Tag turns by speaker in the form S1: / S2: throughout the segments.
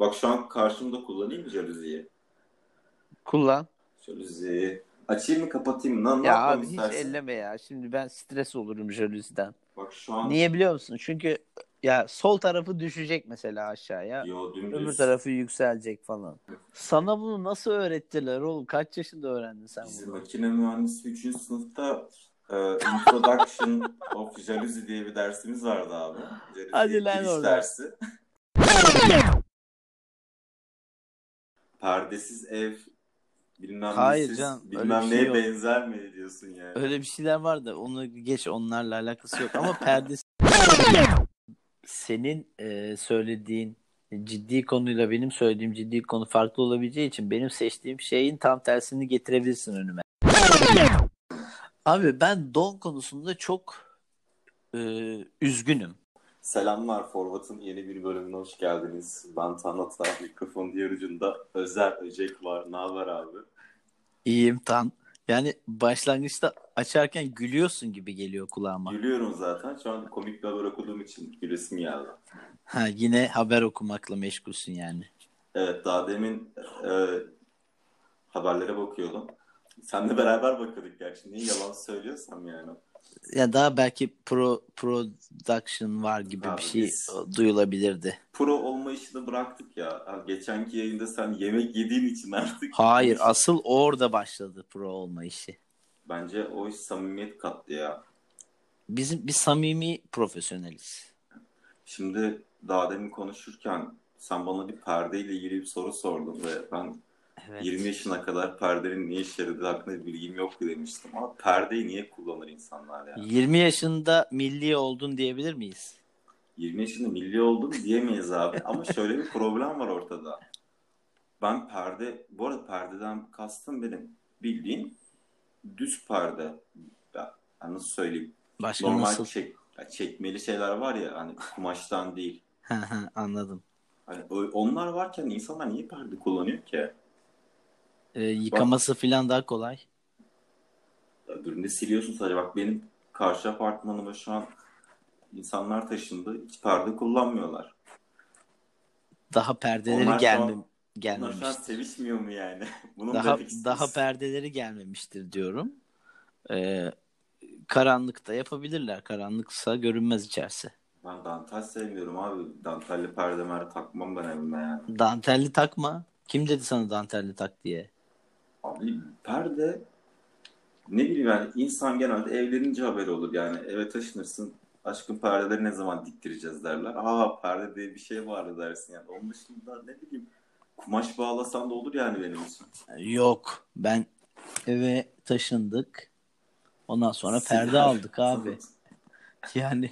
S1: Bak şu an karşımda kullanayım mı jaluziyi?
S2: Kullan.
S1: Jaluziyi. Açayım mı kapatayım mı? Ne
S2: Ya abi hiç
S1: istersin?
S2: elleme ya. Şimdi ben stres olurum jalüziden.
S1: Bak şu an
S2: Niye biliyor musun? Çünkü ya sol tarafı düşecek mesela aşağıya.
S1: Yo, dümdüz.
S2: Öbür tarafı yükselecek falan. Sana bunu nasıl öğrettiler oğlum? Kaç yaşında öğrendin sen
S1: Bizim
S2: bunu?
S1: makine mühendisliği 3. sınıfta e, Introduction of Jalousie diye bir dersimiz vardı abi. Jalousie
S2: Hadi lan oradan.
S1: dersi. Perdesiz ev bilmem
S2: Hayır
S1: nesiz,
S2: canım, öyle
S1: bilmem
S2: bir şey
S1: neye
S2: yok.
S1: benzer mi diyorsun yani.
S2: Öyle bir şeyler var da onu geç onlarla alakası yok ama perdesi senin e, söylediğin ciddi konuyla benim söylediğim ciddi konu farklı olabileceği için benim seçtiğim şeyin tam tersini getirebilirsin önüme. Abi ben don konusunda çok e, üzgünüm.
S1: Selamlar Forvat'ın yeni bir bölümüne hoş geldiniz. Ben Tanata, mikrofon diğer ucunda Özer Öcek var. Ne haber abi?
S2: İyiyim tan. Yani başlangıçta açarken gülüyorsun gibi geliyor kulağıma.
S1: Gülüyorum zaten. Şu an komik bir haber okuduğum için gülesim geldi.
S2: Ha, yine haber okumakla meşgulsün yani.
S1: Evet daha demin e, haberlere bakıyordum. Seninle beraber bakıyorduk gerçi. Niye yalan söylüyorsam yani.
S2: Ya daha belki pro production var gibi
S1: Abi
S2: bir şey
S1: biz-
S2: duyulabilirdi.
S1: Pro olma işini bıraktık ya. Ha, Geçenki yayında sen yemek yediğin için artık.
S2: Hayır, asıl orada başladı pro olma işi.
S1: Bence o iş samimiyet kattı ya.
S2: Bizim bir samimi profesyoneliz.
S1: Şimdi daha demin konuşurken sen bana bir perdeyle ilgili bir soru sordun ve ben
S2: Evet.
S1: 20 yaşına kadar perdenin ne işe yaradığı hakkında bilgim yoktu demiştim. Ama perdeyi niye kullanır insanlar ya?
S2: 20 yaşında milli oldun diyebilir miyiz?
S1: 20 yaşında milli oldum diyemeyiz abi. Ama şöyle bir problem var ortada. Ben perde, bu arada perdeden kastım benim bildiğin düz perde. Ya, yani nasıl söyleyeyim?
S2: Başka
S1: Normal
S2: nasıl?
S1: çek, ya çekmeli şeyler var ya hani kumaştan değil.
S2: Anladım.
S1: Hani onlar varken insanlar niye perde kullanıyor ki?
S2: Ee, yıkaması falan daha kolay.
S1: Öbüründe siliyorsun sadece. Bak benim karşı apartmanıma şu an insanlar taşındı. Hiç perde kullanmıyorlar.
S2: Daha perdeleri
S1: Onlar şu an-
S2: gelmem
S1: Bunlar
S2: gelmemiş.
S1: şu an sevişmiyor mu yani? Bunu
S2: Daha daha perdeleri gelmemiştir diyorum. Ee, karanlıkta yapabilirler. Karanlıksa görünmez içerisi.
S1: Ben dantel sevmiyorum abi. Dantelli perde mer takmam ben evime yani.
S2: Dantelli takma. Kim dedi sana dantelli tak diye?
S1: Abi perde ne bileyim yani insan genelde evlenince haberi olur yani eve taşınırsın aşkın perdeleri ne zaman diktireceğiz derler. Aa perde diye bir şey vardı dersin yani. Onun dışında ne bileyim kumaş bağlasan da olur yani benim için.
S2: Yok. Ben eve taşındık. Ondan sonra perde
S1: Sider-
S2: aldık abi. Yani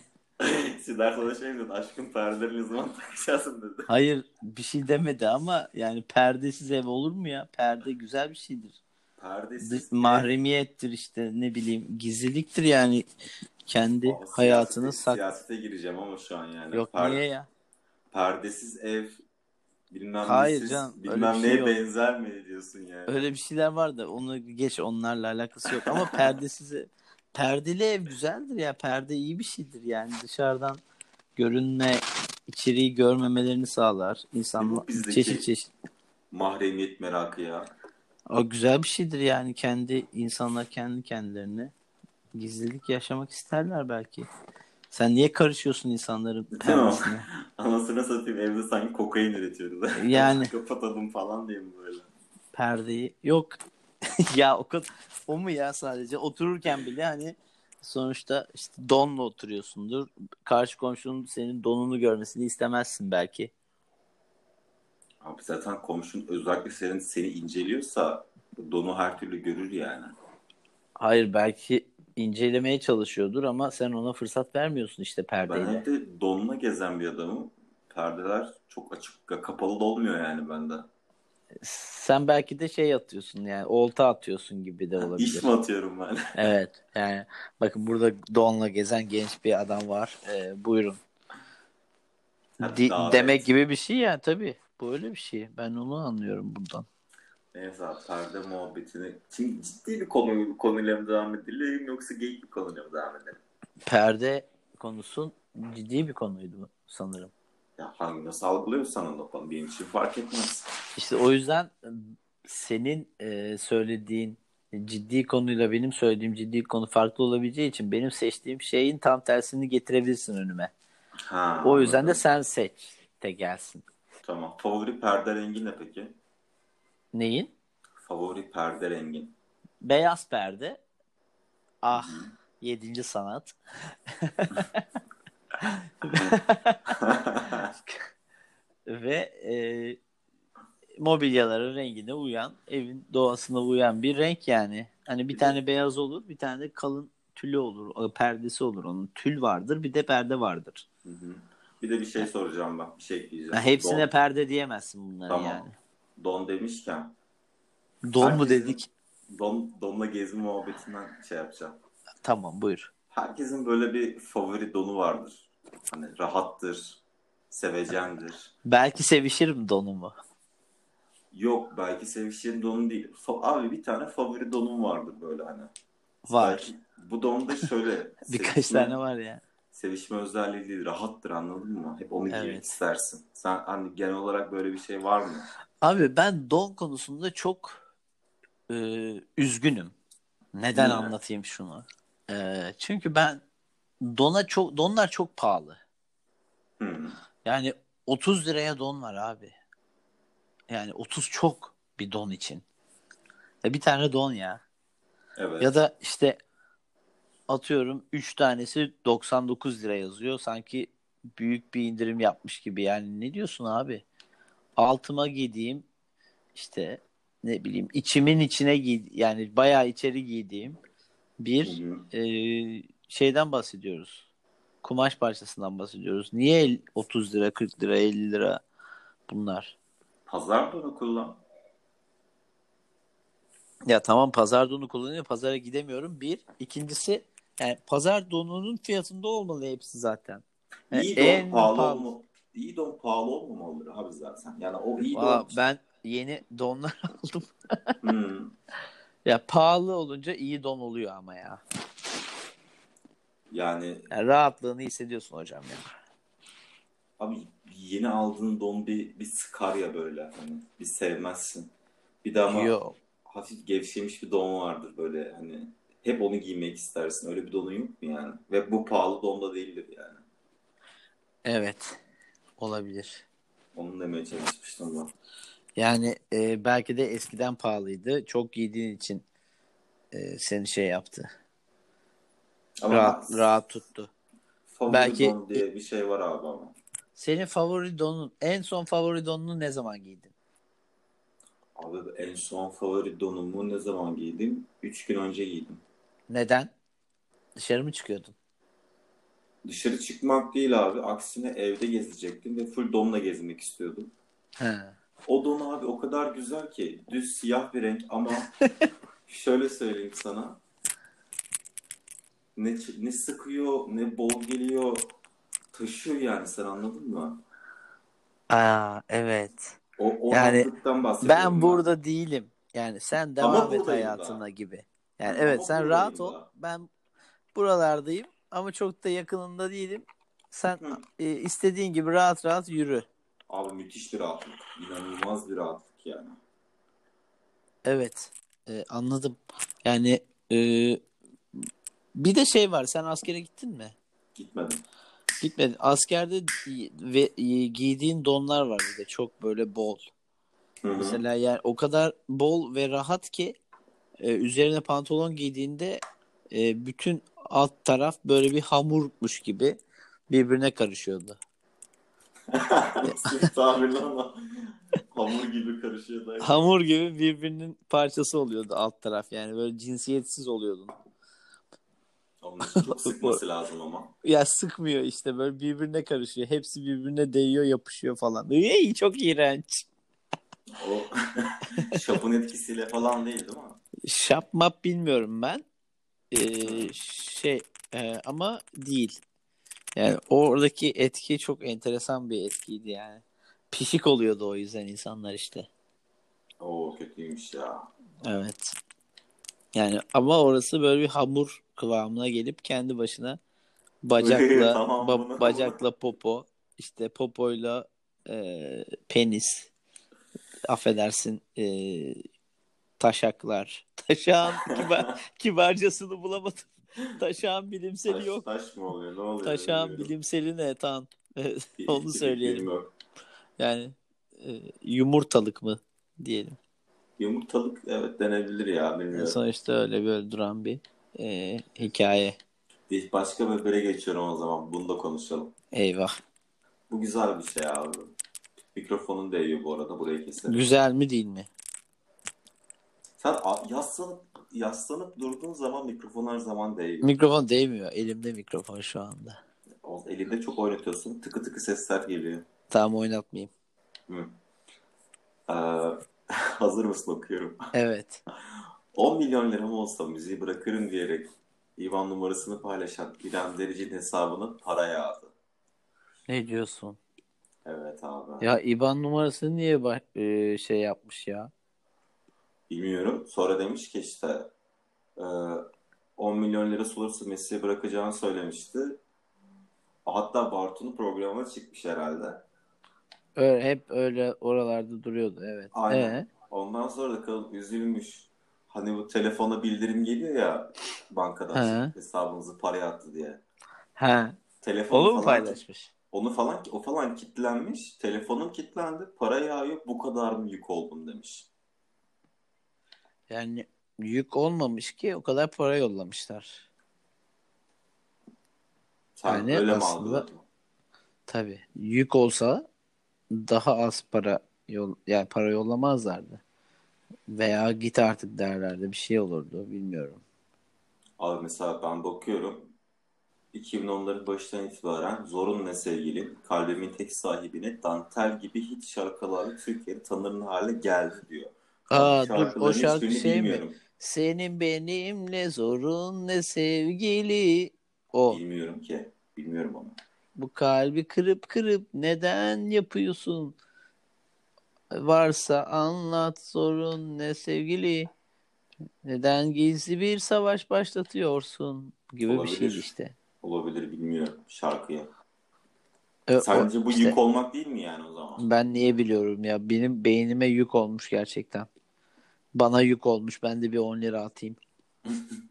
S1: Sider sana şey dedi aşkın perdeleri ne zaman takacaksın dedi.
S2: hayır bir şey demedi ama yani perdesiz ev olur mu ya? Perde güzel bir şeydir.
S1: Perdesiz.
S2: Mahremiyettir işte ne bileyim gizliliktir yani kendi
S1: Aa,
S2: hayatını sak.
S1: Siyasete gireceğim ama şu an yani.
S2: Yok
S1: Per-
S2: niye ya?
S1: Perdesiz ev bilmem
S2: Hayır
S1: nesiz,
S2: canım,
S1: bilmem
S2: şey
S1: neye
S2: yok.
S1: benzer mi diyorsun yani.
S2: Öyle bir şeyler var da onu geç onlarla alakası yok ama perdesiz perdeli ev güzeldir ya perde iyi bir şeydir yani dışarıdan görünme içeriği görmemelerini sağlar insanlar
S1: bizdeki-
S2: çeşit çeşit
S1: Mahremiyet merakı ya.
S2: o güzel bir şeydir yani kendi insanlar kendi kendilerine gizlilik yaşamak isterler belki sen niye karışıyorsun insanların perdesine
S1: Anasını satayım evde sanki kokain üretiyoruz.
S2: Yani.
S1: Kapatalım falan diye mi böyle?
S2: perdeyi yok ya o kadar o mu ya sadece otururken bile hani sonuçta işte donla oturuyorsundur karşı komşunun senin donunu görmesini istemezsin belki
S1: Abi zaten komşun özellikle senin seni inceliyorsa donu her türlü görür yani.
S2: hayır belki incelemeye çalışıyordur ama sen ona fırsat vermiyorsun işte
S1: Ben
S2: perdeyle
S1: evde donla gezen bir adamım. Perdeler çok açık, kapalı da olmuyor yani bende.
S2: Sen belki de şey atıyorsun yani olta atıyorsun gibi de olabilir
S1: İş mi atıyorum ben?
S2: evet yani bakın burada donla gezen genç bir adam var Ee, buyurun
S1: davet.
S2: demek gibi bir şey ya tabii. Bu öyle bir şey. Ben onu anlıyorum buradan.
S1: Neyse abi perde muhabbetini. Şimdi ciddi bir konu, konuyla mı devam edelim yoksa geyik bir konuyla mı devam edelim?
S2: Perde konusu ciddi bir konuydu sanırım.
S1: Ya hangi nasıl algılıyorsan o konu benim için fark etmez.
S2: İşte o yüzden senin e, söylediğin ciddi konuyla benim söylediğim ciddi konu farklı olabileceği için benim seçtiğim şeyin tam tersini getirebilirsin önüme.
S1: Ha,
S2: O yüzden de
S1: anladım.
S2: sen seç de gelsin.
S1: Tamam. Favori perde rengi ne peki?
S2: Neyin?
S1: Favori perde rengin.
S2: Beyaz perde. Ah, yedinci sanat. Ve e, mobilyaların rengine uyan, evin doğasına uyan bir renk yani. Hani bir tane beyaz olur, bir tane de kalın tülü olur, o perdesi olur onun. Tül vardır, bir de perde vardır.
S1: Hı hı. Bir de bir şey soracağım ben. Bir şey ekleyeceğim.
S2: Ha, hepsine
S1: Don,
S2: perde diyemezsin bunları
S1: Tamam.
S2: yani.
S1: don demişken
S2: Don mu
S1: Herkesin-
S2: dedik?
S1: don, donla gezme muhabbetinden şey yapacağım.
S2: Tamam buyur.
S1: Herkesin böyle bir favori donu vardır. Hani rahattır, sevecendir.
S2: Belki sevişirim donumu.
S1: Yok belki sevişeceğin donu değil. Fa- abi bir tane favori donum vardır böyle hani.
S2: Var.
S1: Belki bu don da şöyle.
S2: Birkaç
S1: sevişme-
S2: tane var ya.
S1: Sevişme özelliği değil, rahattır anladın mı? Hep onu giymek
S2: Evet.
S1: istersin. Sen hani genel olarak böyle bir şey var mı?
S2: Abi ben don konusunda çok e, üzgünüm. Neden anlatayım şunu? E, çünkü ben dona çok donlar çok pahalı.
S1: Hı.
S2: Yani 30 liraya don var abi. Yani 30 çok bir don için. Ya bir tane don ya.
S1: Evet.
S2: Ya da işte atıyorum 3 tanesi 99 lira yazıyor. Sanki büyük bir indirim yapmış gibi. Yani ne diyorsun abi? Altıma giydiğim işte ne bileyim içimin içine giy yani bayağı içeri giydiğim bir
S1: Hı hı.
S2: e, şeyden bahsediyoruz. Kumaş parçasından bahsediyoruz. Niye el- 30 lira, 40 lira, 50 lira bunlar?
S1: Pazar donu kullan.
S2: Ya tamam pazar donu kullanıyor. Pazara gidemiyorum. Bir. İkincisi yani pazar donunun fiyatında olmalı hepsi zaten. Yani
S1: İyi don
S2: en
S1: pahalı,
S2: pahalı-
S1: olma, iyi don pahalı olmamalıdır abi zaten. Yani o iyi
S2: Valla
S1: don.
S2: ben yeni donlar aldım.
S1: Hmm.
S2: Ya pahalı olunca iyi don oluyor ama ya.
S1: Yani
S2: Yani rahatlığını hissediyorsun hocam ya.
S1: abi yeni aldığın don bir, bir sıkar ya böyle hani bir sevmezsin. Bir de ama
S2: Yok.
S1: hafif gevşemiş bir don vardır böyle hani hep onu giymek istersin. Öyle bir donun yok mu yani? Ve bu pahalı don da değildir yani.
S2: Evet. Olabilir.
S1: Onu demeye çalışmıştım ben.
S2: Yani e, belki de eskiden pahalıydı. Çok giydiğin için e, seni şey yaptı.
S1: Ama
S2: rahat, rahat tuttu.
S1: favori
S2: belki-
S1: don diye bir şey var abi ama.
S2: Senin favori donun, en son favori donunu ne zaman giydin?
S1: Abi en son favori donumu ne zaman giydim? 3 gün önce giydim.
S2: Neden? Dışarı mı çıkıyordun?
S1: Dışarı çıkmak değil abi. Aksine evde gezecektim ve full donla gezmek istiyordum.
S2: He.
S1: O don abi o kadar güzel ki düz siyah bir renk ama şöyle söyleyeyim sana. Ne, ne sıkıyor ne bol geliyor. Taşıyor yani sen anladın mı?
S2: Aa evet.
S1: O, o
S2: Yani Ben burada değilim. Yani sen devam
S1: Ama
S2: et hayatına
S1: da.
S2: gibi. Yani
S1: Ama
S2: evet sen
S1: buradayım
S2: rahat ol.
S1: da.
S2: Ben buralardayım ama çok da yakınında değilim. Sen
S1: Hı.
S2: e, istediğin gibi rahat rahat yürü.
S1: Abi müthiş bir rahatlık. İnanılmaz bir rahatlık yani.
S2: Evet. e, anladım. Yani e, bir de şey var. Sen askere gittin mi?
S1: Gitmedim.
S2: Gitmedin. Askerde ve giydiğin donlar var bir de çok böyle bol.
S1: Hı hı.
S2: Mesela yani o kadar bol ve rahat ki e, üzerine pantolon giydiğinde e, bütün alt taraf böyle bir hamurmuş gibi birbirine karışıyordu.
S1: Sırf tabirle ama hamur gibi karışıyor da.
S2: Hamur gibi birbirinin parçası oluyordu alt taraf yani böyle cinsiyetsiz oluyordun.
S1: Onun için çok sıkması lazım ama.
S2: Ya sıkmıyor işte böyle birbirine karışıyor. Hepsi birbirine değiyor yapışıyor falan. Ey, çok iğrenç.
S1: O şapın etkisiyle falan değil değil mi?
S2: Şapmap bilmiyorum ben. Ee, şey e, ama değil. Yani oradaki etki çok enteresan bir etkiydi yani. Pişik oluyordu o yüzden insanlar işte.
S1: Oo kötüymüş ya.
S2: Evet. Yani ama orası böyle bir hamur kıvamına gelip kendi başına bacakla
S1: Tamam,
S2: ba- bacakla popo işte popoyla e, penis affedersin e, taşaklar. Taşağın kibar, kibarcasını bulamadım. Taşağın bilimseli
S1: Taş,
S2: yok.
S1: taş mı oluyor? Ne oluyor?
S2: Taşağın bilimseli ne tan? Onu söyleyelim. Yani e, yumurtalık mı diyelim.
S1: Yumurtalık evet denebilir ya bilmiyorum.
S2: sonuçta öyle böyle duran bir e, hikaye.
S1: Bir başka habere geçiyorum o zaman. Bunu da konuşalım.
S2: Eyvah.
S1: Bu güzel bir şey abi. Mikrofonun değiyor bu arada. Burayı keselim.
S2: Güzel mi değil mi?
S1: Sen yaslanıp, yaslanıp durduğun zaman mikrofon her zaman değiyor.
S2: Mikrofon değmiyor. Elimde mikrofon şu anda.
S1: Elinde çok oynatıyorsun. Tıkı tıkı sesler geliyor.
S2: Tamam oynatmayayım.
S1: Hı. Ee, hazır mısın okuyorum.
S2: Evet.
S1: 10 milyon liram olsa müziği bırakırım diyerek İvan numarasını paylaşan İrem Derici'nin hesabına para yağdı.
S2: Ne diyorsun?
S1: Evet abi.
S2: Ya IBAN numarasını niye ba- e, şey yapmış ya?
S1: Bilmiyorum. Sonra demiş ki işte e, 10 milyon lira olursa Messi'ye bırakacağını söylemişti. Hatta Bartu'nun programına çıkmış herhalde.
S2: Öyle, hep öyle oralarda duruyordu. Evet.
S1: Aynen.
S2: Ee?
S1: Ondan sonra da kadın üzülmüş. Hani bu telefona bildirim geliyor ya bankadan
S2: He.
S1: hesabınızı paraya attı diye.
S2: Ha.
S1: Telefonu
S2: Onu mu
S1: falan
S2: paylaşmış?
S1: Onu falan o falan kilitlenmiş. Telefonum kilitlendi. Para yağıyor. Bu kadar mı yük oldum demiş.
S2: Yani yük olmamış ki o kadar para yollamışlar.
S1: Sen
S2: Yani
S1: öyle mi
S2: aslında-
S1: algıladın?
S2: Tabii. Yük olsa daha az para yol yani para yollamazlardı. Veya git artık derlerdi. Bir şey olurdu. Bilmiyorum.
S1: Abi mesela ben bakıyorum 2010'ların başından itibaren Zorun Ne Sevgilim, Kalbimin Tek Sahibine, Dantel gibi hit şarkılarla Türkiye'de tanınır hale geldi diyor.
S2: Aa, dur, o şarkı şey mi?
S1: bilmiyorum.
S2: Senin benim ne zorun ne sevgili. O.
S1: Bilmiyorum ki. Bilmiyorum onu.
S2: Bu kalbi kırıp kırıp neden yapıyorsun? Varsa anlat sorun ne sevgili. Neden gizli bir savaş başlatıyorsun? Gibi bir
S1: Olabilir.
S2: şeydi işte.
S1: Olabilir bilmiyorum şarkıyı.
S2: E, o-
S1: Sence bu
S2: işte
S1: yük olmak değil mi yani o zaman?
S2: ben niye biliyorum ya? Benim beynime yük olmuş gerçekten. Bana yük olmuş. Ben de bir 10 lira atayım.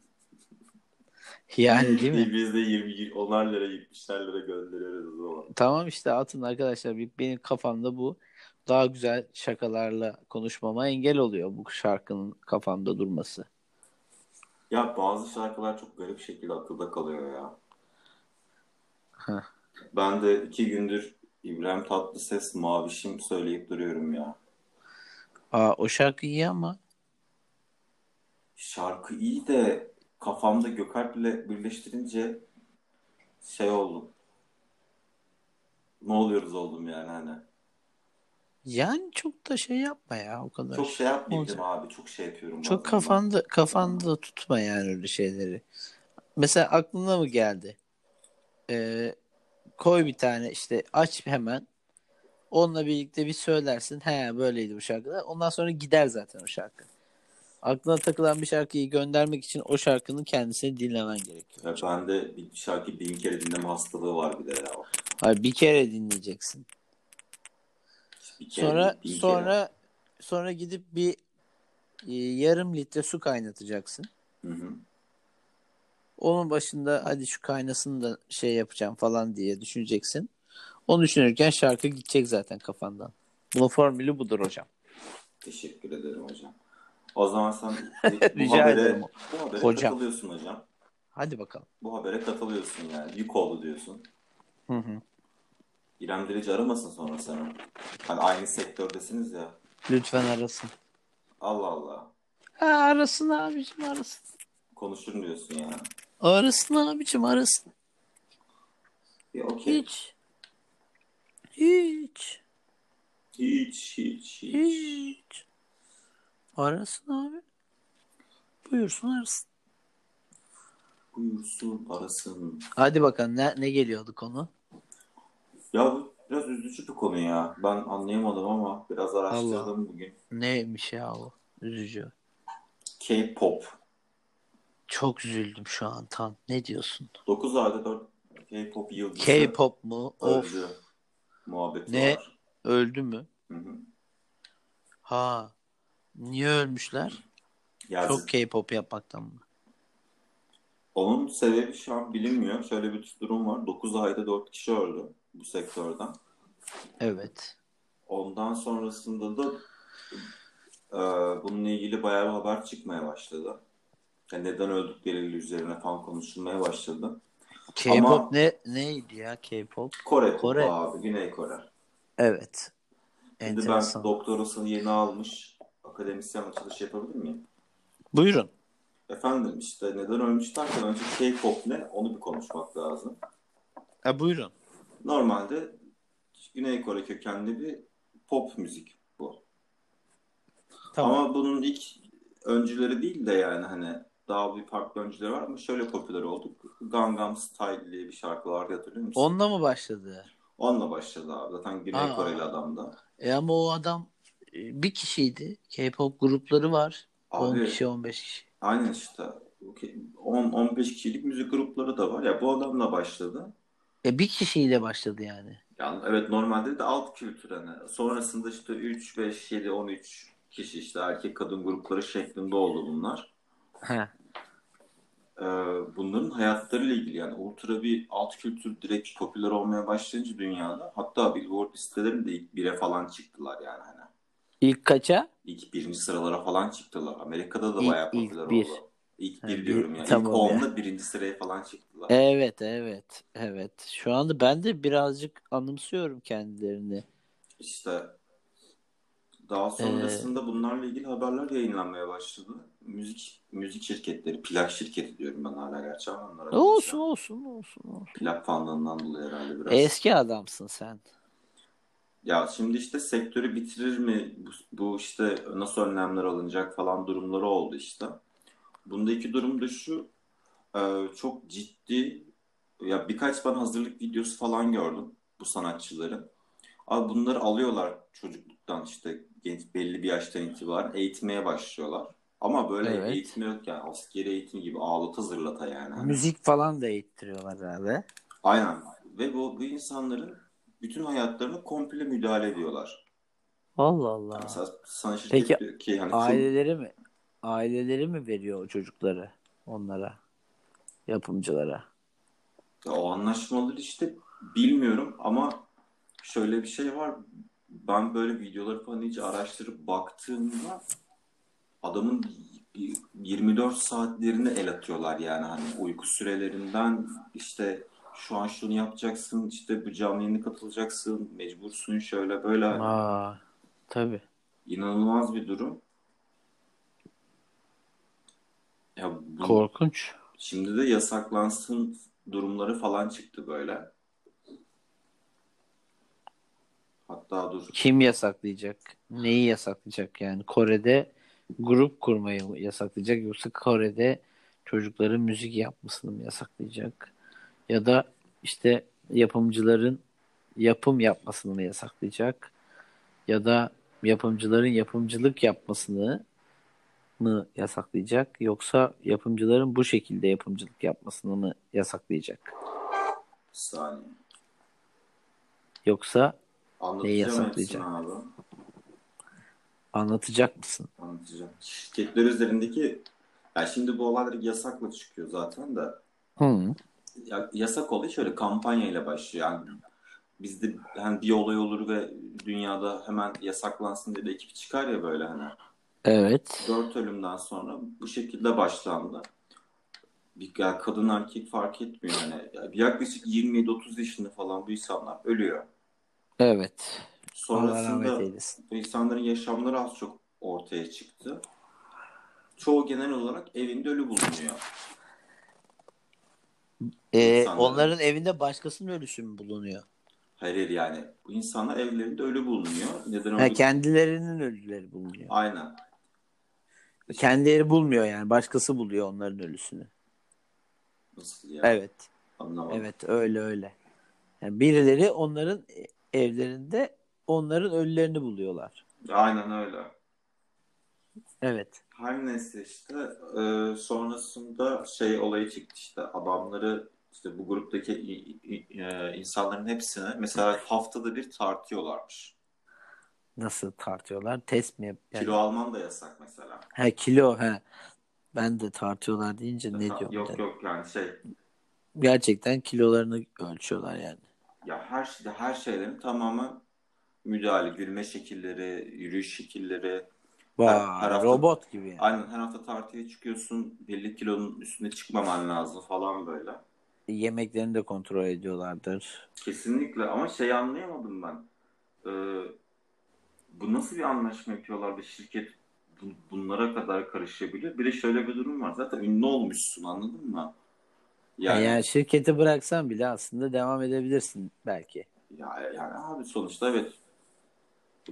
S2: Yani değil mi?
S1: Biz de 20, onar lira 70'ler lira gönderiyoruz o zaman.
S2: Tamam işte atın arkadaşlar. Benim kafamda bu daha güzel şakalarla konuşmama engel oluyor bu şarkının kafamda durması.
S1: Ya bazı şarkılar çok garip şekilde akılda kalıyor ya.
S2: Heh.
S1: Ben de iki gündür İbrahim Tatlıses Mavişim söyleyip duruyorum ya.
S2: Aa, o şarkı iyi ama
S1: Şarkı iyi de kafamda Gökalp'le birleştirince şey oldum. Ne oluyoruz oldum yani hani.
S2: yani çok da şey yapma ya o kadar.
S1: Çok şey yapmayayım abi? Çok şey yapıyorum
S2: Çok
S1: bazen.
S2: kafanda kafanda da tutma yani öyle şeyleri. Mesela aklına mı geldi? Ee, koy bir tane işte aç hemen. Onunla birlikte bir söylersin. He böyleydi bu şarkıda. Ondan sonra gider zaten o şarkı. Aklına takılan bir şarkıyı göndermek için o şarkının kendisini dinlemen gerekiyor.
S1: Ya bende bir şarkı bin kere dinleme hastalığı var bir de ya.
S2: Hayır, bir kere dinleyeceksin.
S1: Bir kere
S2: Sonra
S1: bin kere.
S2: sonra sonra gidip bir e, yarım litre su kaynatacaksın.
S1: Hı hı.
S2: Onun başında hadi şu kaynasını da şey yapacağım falan diye düşüneceksin. Onu düşünürken şarkı gidecek zaten kafandan. Bunun formülü budur hocam.
S1: Teşekkür ederim hocam. O zaman sen bu
S2: Rica
S1: habere,
S2: ederim.
S1: bu habere
S2: Hocam.
S1: katılıyorsun hocam.
S2: Hadi bakalım.
S1: Bu habere katılıyorsun yani. Yük oldu diyorsun.
S2: Hı hı.
S1: İrem Derici aramasın sonra sana. Hani aynı sektördesiniz ya.
S2: Lütfen arasın.
S1: Allah Allah.
S2: Ha, arasın abicim arasın.
S1: Konuşur diyorsun yani.
S2: Arasın abicim arasın.
S1: Ya okey.
S2: Hiç. Hiç.
S1: Hiç, hiç, hiç.
S2: Hiç. Arasın abi. Buyursun arasın.
S1: Buyursun, arasın.
S2: Hadi bakalım ne, ne geliyordu konu?
S1: Ya bu biraz üzücü bir konu ya. Ben anlayamadım ama biraz araştırdım
S2: Allah.
S1: bugün.
S2: Neymiş ya o? Üzücü.
S1: K-pop.
S2: Çok üzüldüm şu an tam. Ne diyorsun?
S1: 9 ayda 4 K-pop yıldızı
S2: K-pop mu? Of.
S1: öldü. Muhabbeti
S2: Ne?
S1: var.
S2: Öldü mü?
S1: Hı hı.
S2: Ha. Niye ölmüşler?
S1: Ya
S2: Çok K-pop yapmaktan mı?
S1: Onun sebebi şu an bilinmiyor. Şöyle bir durum var. 9 ayda 4 kişi öldü bu sektörden.
S2: Evet.
S1: Ondan sonrasında da e, bununla ilgili bayağı bir haber çıkmaya başladı. Yani neden öldükleriyle üzerine falan konuşulmaya başladı.
S2: K-pop
S1: Ama-
S2: ne neydi ya K-pop?
S1: Kore,
S2: Kore.
S1: Kore. abi. Güney Kore.
S2: Evet.
S1: Şimdi
S2: Enteresan.
S1: ben doktorasını yeni almış akademisyen açılış yapabilir miyim?
S2: Buyurun.
S1: Efendim işte neden ölmüş derken önce K-pop ne onu bir konuşmak lazım.
S2: Ha, buyurun.
S1: Normalde Güney Kore kökenli bir pop müzik bu.
S2: Tamam.
S1: Ama bunun ilk öncüleri değil de yani hani daha bir farklı öncüleri var ama şöyle popüler oldu. Gangnam Style diye bir şarkı vardı hatırlıyor musun?
S2: Onunla mı başladı?
S1: Onunla başladı abi. Zaten Güney
S2: Aa.
S1: Koreli adam da.
S2: E ama o adam e, bir kişiydi. K-pop grupları var. 10
S1: Abi
S2: kişi 15 kişi.
S1: aynen işte 10-15 kişilik müzik grupları da var. Ya bu adamla başladı.
S2: E bir kişiyle başladı yani.
S1: Yani evet normalde de alt kültür hani. Sonrasında işte 3, 5, 7, 13 kişi işte erkek kadın grupları şeklinde oldu bunlar.
S2: He.
S1: Ee, bunların hayatlarıyla ilgili yani ultra bir alt kültür direkt popüler olmaya başlayınca dünyada hatta Billboard listelerinde ilk bire falan çıktılar yani hani.
S2: İlk kaça?
S1: İlk birinci sıralara falan çıktılar. Amerika'da da
S2: İlk-
S1: bayağı
S2: ilk
S1: popüler
S2: bir.
S1: oldu. İlk
S2: Ha,
S1: bir
S2: bir-
S1: diyorum yani.
S2: tamam
S1: İlk
S2: ya.
S1: 10'da birinci sıraya falan çıktılar.
S2: Evet, evet, evet. Şu anda ben de birazcık anımsıyorum kendilerini.
S1: İşte daha sonrasında bunlarla ilgili haberler yayınlanmaya başladı. Müzik müzik şirketleri, plak şirketi diyorum ben hala gerçi ama onlara
S2: Olsun, olsun, olsun, olsun.
S1: Plak fanlığından dolayı herhalde biraz.
S2: Eski adamsın sen.
S1: Ya şimdi işte sektörü bitirir mi? Bu, bu işte nasıl önlemler alınacak falan durumları oldu işte. Bunda iki durum da şu. e, çok ciddi ya birkaç ben hazırlık videosu falan gördüm bu sanatçıların. Abi bunları alıyorlar çocukluktan işte genç belli bir yaştan itibaren eğitmeye başlıyorlar. Ama böyle
S2: Evet.
S1: eğitme yok yani askeri eğitim gibi ağlata zırlata yani. Hani
S2: Müzik falan da eğittiriyorlar herhalde.
S1: Aynen. Ve bu, bu insanların bütün hayatlarına komple müdahale ediyorlar.
S2: Allah Allah.
S1: Mesela sana şirket
S2: Peki,
S1: ki çok-
S2: Aileleri mi? Aileleri mi veriyor o çocukları onlara? Yapımcılara.
S1: o anlaşmaları işte bilmiyorum ama şöyle bir şey var. Ben böyle videoları falan iyice araştırıp baktığımda adamın 24 saatlerini el atıyorlar yani hani uyku sürelerinden işte şu an şunu yapacaksın işte bu canlı yayına katılacaksın mecbursun şöyle böyle
S2: Aa, tabii.
S1: inanılmaz bir durum. Ya bu,
S2: Korkunç.
S1: şimdi de yasaklansın durumları falan çıktı böyle. Hatta dur.
S2: Kim yasaklayacak? Neyi yasaklayacak yani? Kore'de grup kurmayı yasaklayacak yoksa Kore'de çocukların müzik yapmasını mı yasaklayacak? Ya da işte yapımcıların yapım yapmasını yasaklayacak? Ya da yapımcıların yapımcılık yapmasını mı yasaklayacak? Yoksa yapımcıların bu şekilde yapımcılık yapmasını mı yasaklayacak?
S1: Bir saniye.
S2: Yoksa
S1: Anlatacağım
S2: yasaklayacak?
S1: abi.
S2: anlatacak mısın?
S1: Anlatacağım. Şirketler üzerindeki ya şimdi bu olaylar yasakla çıkıyor zaten de.
S2: Hı.
S1: Ya, yasak olayı şöyle kampanyayla başlıyor. Yani bizde hani bir olay olur ve dünyada hemen yasaklansın diye de ekip çıkar ya böyle hani.
S2: Evet.
S1: Dört ölümden sonra bu şekilde başlandı. Bir yani kadın erkek fark etmiyor hani. Yani yaklaşık 27-30 yaşında falan bu insanlar ölüyor.
S2: Evet.
S1: Sonrasında bu insanların yaşamları az çok ortaya çıktı. Çoğu genel olarak evinde ölü bulunuyor.
S2: Ee,
S1: İnsanların-
S2: onların evinde başkasının ölüsü mü bulunuyor?
S1: Hayır hayır, yani bu insanlar evlerinde ölü bulunuyor. Neden
S2: Ha, kendilerinin ölüleri bulunuyor.
S1: Aynen.
S2: Kendileri bulmuyor yani. Başkası buluyor onların ölüsünü.
S1: Nasıl ya?
S2: Evet.
S1: Anlamadım.
S2: Evet öyle öyle. Yani birileri onların evlerinde onların ölülerini buluyorlar.
S1: Aynen öyle.
S2: Evet.
S1: Her neyse işte e, sonrasında şey olayı çıktı işte adamları işte bu gruptaki e, insanların hepsine mesela haftada bir tartıyorlarmış.
S2: Nasıl tartıyorlar? Test mi yap? yani-
S1: Kilo alman da yasak mesela.
S2: He kilo he. Ben de tartıyorlar deyince ne diyorum?
S1: Yok
S2: dedim.
S1: yok yani şey
S2: Gerçekten kilolarını ölçüyorlar yani.
S1: ya her şeyde her şeylerin tamamı müdahale, gülme şekilleri, yürüyüş şekilleri.
S2: Vay,
S1: her hafta-
S2: robot gibi yani.
S1: Aynen her hafta tartıya çıkıyorsun, belli kilonun üstüne çıkmaman lazım falan böyle.
S2: Yemeklerini de kontrol ediyorlardır.
S1: Kesinlikle ama şey anlayamadım ben. Ee, bu nasıl bir anlaşma yapıyorlar da şirket bu- bunlara kadar karışabiliyor? Bir de şöyle bir durum var. Zaten ünlü olmuşsun anladın mı? Yani,
S2: Yani, şirketi bıraksan bile aslında devam edebilirsin belki.
S1: ya, yani abi sonuçta evet.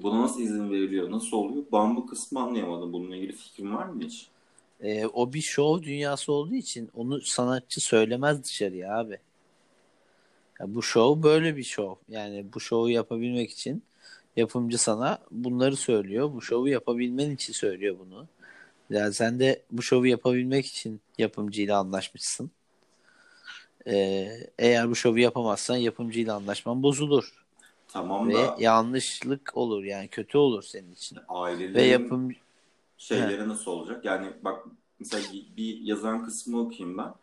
S1: Buna nasıl izin veriliyor? Nasıl oluyor? Ben bu kısmı anlayamadım. Bununla ilgili fikrin var mı hiç?
S2: Ee, o bir şov dünyası olduğu için onu sanatçı söylemez dışarıya abi. Ya bu şov böyle bir şov. Yani bu şovu yapabilmek için yapımcı sana bunları söylüyor. Bu şovu yapabilmen için söylüyor bunu. Ya sen de bu şovu yapabilmek için yapımcıyla anlaşmışsın. Ee, eğer bu şovu yapamazsan yapımcıyla anlaşman bozulur.
S1: Tamam
S2: Ve
S1: da
S2: yanlışlık olur yani kötü olur senin için. Ve
S1: ailelerin
S2: yapım
S1: şeyleri nasıl olacak? Yani bak mesela bir yazan kısmı okuyayım ben.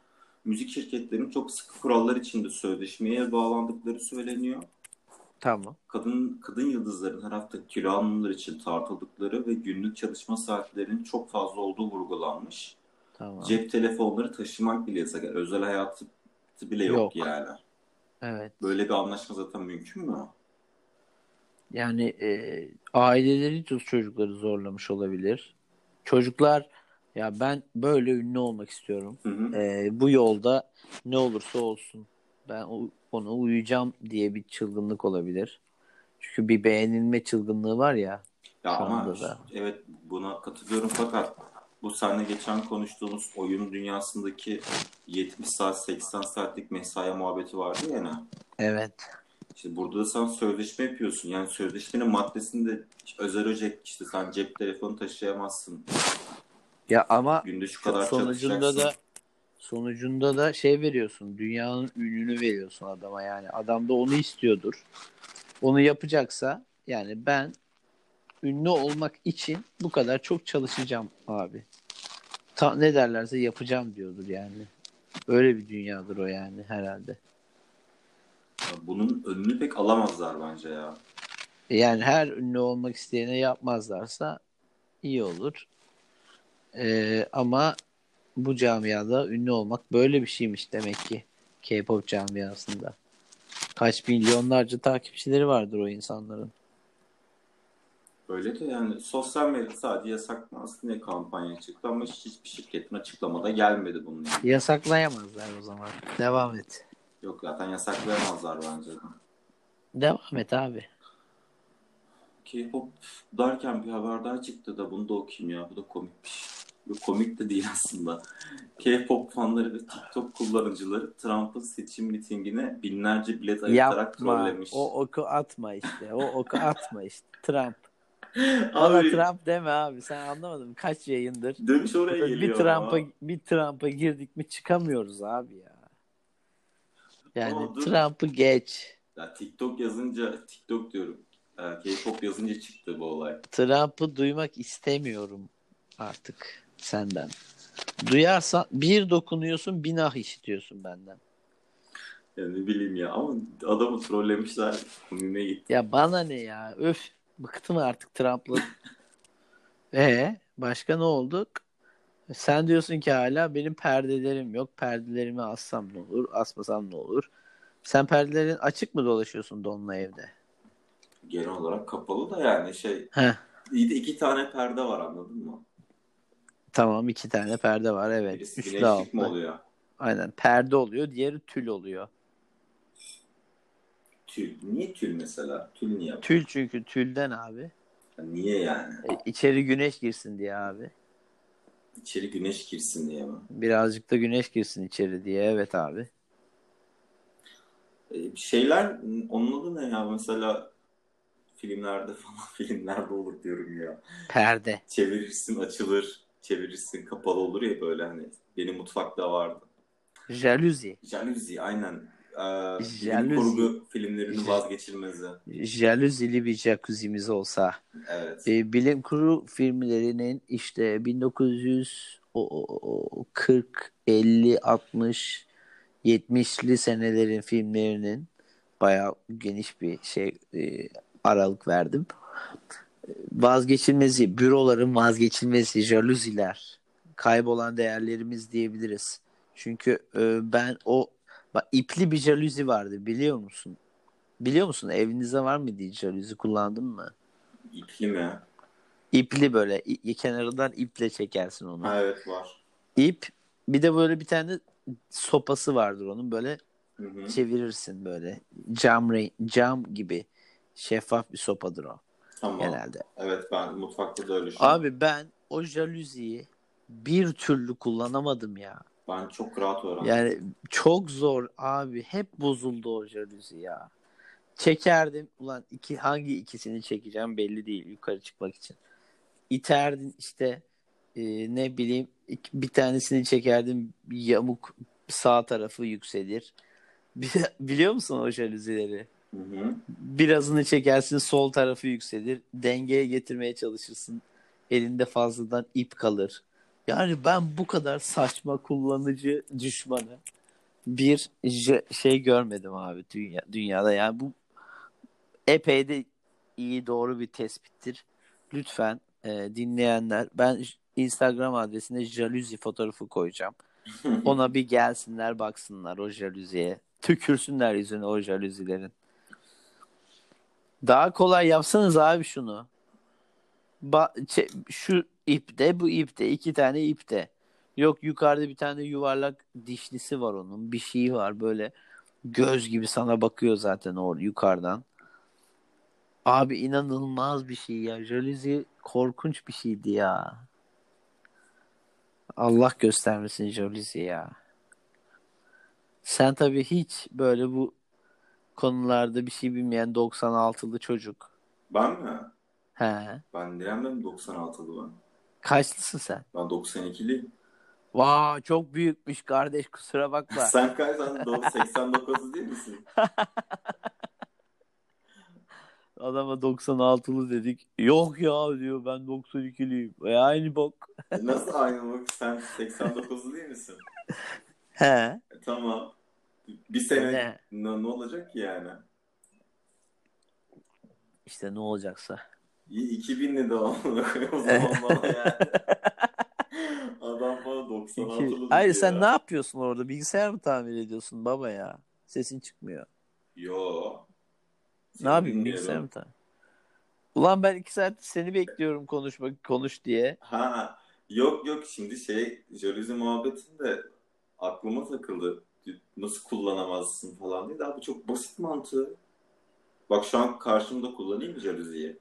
S1: Müzik şirketlerinin çok sıkı kurallar içinde sözleşmeye bağlandıkları söyleniyor.
S2: tamam.
S1: Kadın kadın yıldızların her hafta kilo almaları için tartıldıkları ve günlük çalışma saatlerinin çok fazla olduğu vurgulanmış.
S2: Tamam.
S1: Cep telefonları taşımak bile yasak. Yani özel hayatı bile yok,
S2: Yok.
S1: yani.
S2: Evet.
S1: Böyle bir anlaşma zaten mümkün mü?
S2: Yani e, aileleri çocukları zorlamış olabilir. Çocuklar ya ben böyle ünlü olmak istiyorum.
S1: Hı hı.
S2: E, bu yolda ne olursa olsun ben ona uyuyacağım diye bir çılgınlık olabilir. Çünkü bir beğenilme çılgınlığı var ya.
S1: Ya ama
S2: da.
S1: evet buna katılıyorum fakat bu seninle geçen konuştuğumuz oyun dünyasındaki 70 saat 80 saatlik mesai muhabbeti vardı ya.
S2: Evet.
S1: İşte burada da sen sözleşme yapıyorsun. Yani sözleşmenin maddesinde özel öcek işte sen cep telefonu taşıyamazsın.
S2: Ya ama
S1: Günde şu kadar
S2: sonucunda da sonucunda da şey veriyorsun. Dünyanın ününü veriyorsun adama yani. Adam da onu istiyordur. Onu yapacaksa yani ben ünlü olmak için bu kadar çok çalışacağım abi. Ta, ne derlerse yapacağım diyordur yani. Öyle bir dünyadır o yani herhalde.
S1: Bunun önünü pek alamazlar bence ya.
S2: Yani her ünlü olmak isteyene yapmazlarsa iyi olur. Ee, ama bu camiada ünlü olmak böyle bir şeymiş demek ki K-pop camiasında. Kaç milyonlarca takipçileri vardır o insanların.
S1: Öyle de yani sosyal medya sadece yasaklansın diye kampanya çıktı ama hiç- hiçbir şirketin açıklamada gelmedi bunun yani.
S2: Yasaklayamazlar o zaman. Devam et.
S1: Yok zaten yasaklayamazlar bence de.
S2: Devam et abi.
S1: K-pop derken bir haber daha çıktı da bunu da okuyayım ya. Bu da komikmiş. Bu komik de değil aslında. K-pop fanları ve TikTok kullanıcıları Trump'ın seçim mitingine binlerce bilet ayırtarak trollemiş.
S2: O oku atma işte. O oku atma işte. Trump. Bana
S1: Abi
S2: Trump deme abi. Sen anlamadın mı? Kaç yayındır?
S1: dönüş oraya
S2: bir
S1: geliyor
S2: Trump'a
S1: ama.
S2: bir Trump'a girdik mi çıkamıyoruz abi ya. Yani
S1: dur.
S2: Trump'ı geç.
S1: Ya TikTok yazınca, TikTok diyorum. e, K-pop yazınca çıktı bu olay.
S2: Trump'ı duymak istemiyorum artık senden. Duyarsan bir dokunuyorsun bin ah işitiyorsun benden.
S1: Ya ne bileyim ya ama adamı trollemişler. Komiğime gitti.
S2: Ya bana ne ya öf bıktım artık Trump'la. e başka ne olduk? Sen diyorsun ki hala benim perdelerim yok. Perdelerimi assam ne olur, asmasam ne olur? Sen perdelerin açık mı dolaşıyorsun donla evde?
S1: Genel olarak kapalı da yani şey
S2: Heh,
S1: iyi de iki tane perde var anladın mı?
S2: tamam iki tane perde var evet.
S1: Birisi
S2: Üstlü
S1: güneşlik mi
S2: altlı.
S1: oluyor?
S2: Aynen perde oluyor, diğeri tül oluyor.
S1: Tül. Niye tül mesela? Tül niye?
S2: Tül çünkü tülden abi.
S1: Ya niye yani?
S2: E, içeri güneş girsin diye abi.
S1: İçeri güneş girsin diye mi?
S2: Birazcık da güneş girsin içeri diye evet abi.
S1: E, şeyler onun adı ne ya mesela filmlerde falan filmlerde olur diyorum ya.
S2: Perde.
S1: Çevirirsin açılır, çevirirsin kapalı olur ya böyle hani benim mutfakta vardı.
S2: Jaluzi.
S1: Jaluzi aynen. Ee, bilim
S2: Jaluzi.
S1: kurgu filmlerinin vazgeçilmezi.
S2: Jaluzili bir jacuzzi'miz olsa.
S1: Evet.
S2: E, bilim kurgu filmlerinin işte 1940, 50, 60, 70'li senelerin filmlerinin bayağı geniş bir şey e, aralık verdim. E, Vazgeçilmezi, büroların vazgeçilmezi, jaluziler, kaybolan değerlerimiz diyebiliriz. Çünkü e, ben o bak, ipli bir jaluzi vardı biliyor musun? Biliyor musun? Evinizde var mıydı hiç jaluzi kullandın mı?
S1: İpli mi?
S2: İpli böyle i- kenarından iple çekersin onu.
S1: Ha, evet var.
S2: İp bir de böyle bir tane sopası vardır onun böyle
S1: Hı hı.
S2: çevirirsin böyle cam re- cam gibi şeffaf bir sopadır o
S1: Tamam.
S2: genelde.
S1: Evet ben mutfakta da öyle an.
S2: Abi ben o jaluziyi bir türlü kullanamadım ya.
S1: Ben çok rahat öğrendim.
S2: Yani çok zor abi. Hep bozuldu o jaluzi ya. Çekerdim. Ulan iki, hangi ikisini çekeceğim belli değil yukarı çıkmak için. İterdin işte e, ne bileyim bir tanesini çekerdim yamuk sağ tarafı yükselir. Bi- Biliyor musun o?
S1: Hı hı.
S2: Birazını çekersin sol tarafı yükselir. Dengeye getirmeye çalışırsın. Elinde fazladan ip kalır. Yani ben bu kadar saçma kullanıcı düşmanı bir şey görmedim abi dünya, dünyada. Yani bu epey de iyi doğru bir tespittir. Lütfen e, dinleyenler ben Instagram adresine jaluzi fotoğrafı koyacağım. Ona bir gelsinler baksınlar o jaluziye. Tükürsünler yüzüne o jaluzilerin. Daha kolay yapsanız abi şunu. Ba- çe- şu ipte bu ipte iki tane ipte. Yok yukarıda bir tane yuvarlak dişlisi var onun. Bir şeyi var böyle göz gibi sana bakıyor zaten o yukarıdan. Abi inanılmaz bir şey ya. Jaluzi korkunç bir şeydi ya. Allah göstermesin jaluzi ya. Sen tabii hiç böyle bu konularda bir şey bilmeyen 96'lı çocuk.
S1: Ben mi?
S2: He.
S1: Ben diremem 96'lı ben.
S2: Kaçlısın sen?
S1: Ben 92'liyim.
S2: Vaa çok büyükmüş kardeş kusura bakma.
S1: Sen kaç? Sen do- 89 değil misin?
S2: Adama 96'lı dedik. Yok ya diyor ben 92'liyim. E aynı bok.
S1: E, Nasıl aynı bak sen 89'lu değil misin?
S2: He.
S1: E, tamam. Bir sene
S2: Ne?
S1: ne, ne olacak ki yani?
S2: İşte ne olacaksa.
S1: İyi, 2000'li de o zaman bana yani. Adam bana 96'lı
S2: İki... Hayır
S1: dedi
S2: sen
S1: ya.
S2: ne yapıyorsun orada? Bilgisayar mı tamir ediyorsun baba ya? Sesin çıkmıyor.
S1: Yo.
S2: Ne
S1: Seni
S2: yapayım
S1: dinliyorum.
S2: bilgisayar mı tamir? Ulan ben iki saat seni bekliyorum konuşmak konuş diye.
S1: Ha yok yok şimdi şey jaluzi muhabbetinde aklıma takıldı. Nasıl kullanamazsın falan diye. Daha bu çok basit mantığı. Bak şu an karşımda kullanayım mı jaluziyi?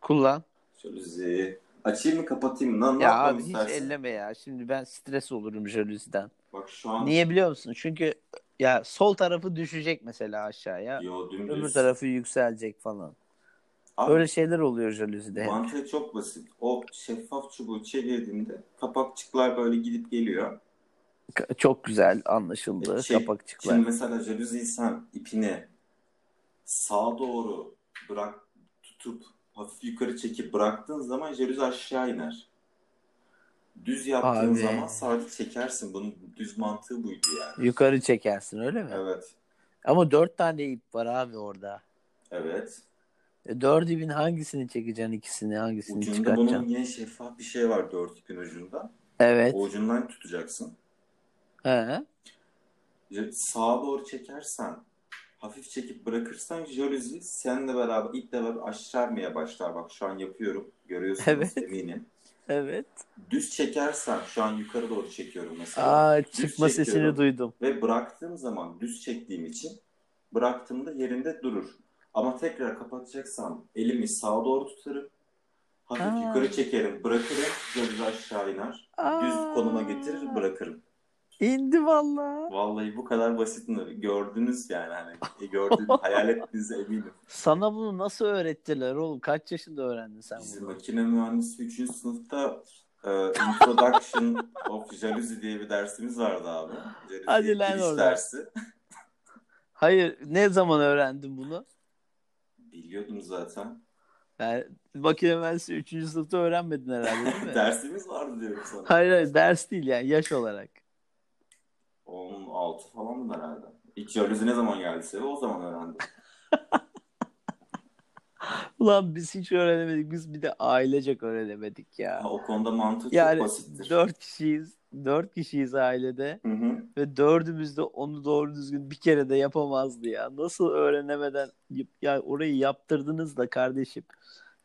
S2: Kullan.
S1: Jaluzi. Açayım mı kapatayım mı? Ne, ne
S2: Ya abi hiç
S1: istersin?
S2: elleme ya. Şimdi ben stres olurum jaluziden.
S1: Bak şu an
S2: Niye biliyor musun? Çünkü ya sol tarafı düşecek mesela aşağıya.
S1: yo dümdüz.
S2: Öbür tarafı yükselecek falan.
S1: Abi,
S2: Öyle şeyler oluyor jaluzide. hep.
S1: mantığı çok basit. O şeffaf çubuğu çevirdiğinde kapakçıklar böyle gidip geliyor.
S2: Ka- Çok güzel anlaşıldı.
S1: Şey,
S2: Kapakçıklar.
S1: Şimdi mesela jaluziyi sen ipini sağa doğru bırak tutup hafif yukarı çekip bıraktığın zaman jaluzi aşağı iner. Düz yaptığın
S2: Abi.
S1: zaman sadece çekersin. Bunun düz mantığı buydu yani.
S2: Yukarı çekersin öyle mi?
S1: Evet.
S2: Ama dört tane ip var abi orada.
S1: Evet.
S2: E, dört ipin hangisini çekeceksin ikisini hangisini
S1: Ucunda
S2: çıkartacaksın?
S1: bunun yine şeffaf bir şey var dört ipin ucunda.
S2: Evet.
S1: O ucundan tutacaksın.
S2: He.
S1: Sağa doğru çekersen hafif çekip bırakırsan jaluzi seninle beraber iple beraber aşağıya başlar. Bak şu an yapıyorum. Görüyorsunuz
S2: Evet.
S1: eminim.
S2: Evet.
S1: Düz çekersen şu an yukarı doğru çekiyorum mesela.
S2: Aa
S1: Düz
S2: çıkma sesini duydum.
S1: Ve bıraktığım zaman düz çektiğim için bıraktığımda yerinde durur. Ama tekrar kapatacaksam elimi sağa doğru tutarım. Hafif
S2: Aa.
S1: yukarı çekerim, bırakırım, jaluzi aşağı iner. Düz
S2: Aa.
S1: konuma getirir, bırakırım.
S2: İndi valla.
S1: Vallahi bu kadar basit mi? Gördünüz yani hani e, gördüğünüz, hayal ettiğinize eminim.
S2: Sana bunu nasıl öğrettiler oğlum? Kaç yaşında öğrendin sen
S1: Bizim
S2: bunu?
S1: makine mühendisi 3. sınıfta e, Introduction of Jalousie diye bir dersimiz vardı abi.
S2: Hadi lan oradan.
S1: dersi.
S2: Hayır ne zaman öğrendin bunu?
S1: Biliyordum zaten.
S2: Yani makine mühendisi 3. sınıfta öğrenmedin herhalde değil mi?
S1: Dersimiz vardı diyorum sana.
S2: Hayır hayır ders değil yani yaş olarak.
S1: 16 falan mı herhalde? İlk jaluzi ne zaman geldiyse o zaman öğrendim.
S2: Ulan biz hiç öğrenemedik. Biz bir de ailecek öğrenemedik ya.
S1: Ha, o konuda mantığı çok
S2: Yani
S1: basittir.
S2: dört kişiyiz. Dört kişiyiz ailede.
S1: Hı hı.
S2: Ve dördümüz de onu doğru düzgün bir kere de yapamazdı ya. Nasıl öğrenemeden ya orayı yaptırdınız da kardeşim.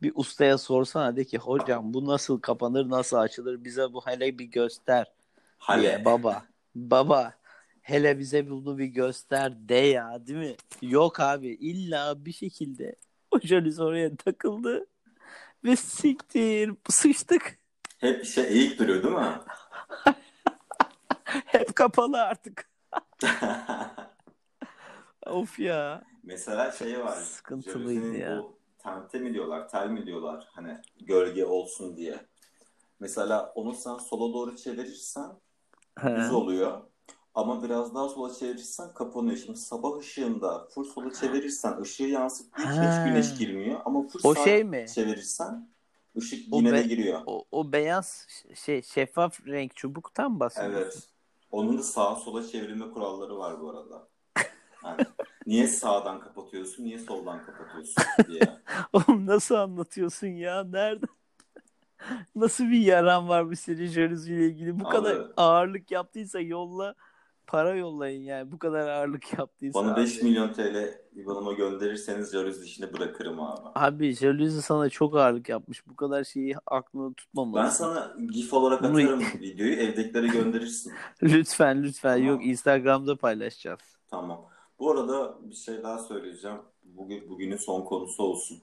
S2: Bir ustaya sorsana de ki hocam bu nasıl kapanır nasıl açılır bize bu hele bir göster.
S1: Hale.
S2: diye. Baba. Baba. Hele bize bunu bir göster de ya değil mi? Yok abi illa bir şekilde o jöliz oraya takıldı ve siktir sıçtık.
S1: Hep şey eğik duruyor değil mi?
S2: Hep kapalı artık. Of ya.
S1: Mesela şey var.
S2: Sıkıntılıydı ya.
S1: Bu tente mi diyorlar, tel mi diyorlar hani gölge olsun diye. Mesela onu sen sola doğru çevirirsen
S2: He.
S1: düz oluyor. Ama biraz daha sola çevirirsen kapanıyor. Şimdi sabah ışığında full sola çevirirsen ışığı yansıttığı için hiç güneş girmiyor. Ama full
S2: O
S1: sağa
S2: şey mi?
S1: çevirirsen ışık
S2: O
S1: yine de
S2: be-
S1: giriyor.
S2: O, o beyaz şey şeffaf renk çubuktan bahsediyorsun.
S1: Evet. Onun da sağa sola çevirme kuralları var bu arada. Yani niye sağdan kapatıyorsun, niye soldan kapatıyorsun diye.
S2: Oğlum nasıl anlatıyorsun ya? Nerede? Nasıl bir yaran var bu senin jalüziyle ilgili? Bu
S1: Abi.
S2: kadar ağırlık yaptıysa yolla para yollayın yani. Bu kadar ağırlık yaptıysa.
S1: Bana
S2: abi.
S1: 5 milyon TL IBAN'ıma gönderirseniz jaluzi işini bırakırım abi.
S2: Abi jalüzi sana çok ağırlık yapmış. Bu kadar şeyi aklında
S1: Ben
S2: tutmamalısın.
S1: sana GIF olarak
S2: Bunu-
S1: atarım videoyu, evdekilere gönderirsin.
S2: Lütfen lütfen.
S1: Tamam.
S2: Yok Instagram'da paylaşacağız.
S1: Tamam. Bu arada bir şey daha söyleyeceğim. Bugün bugünün son konusu olsun.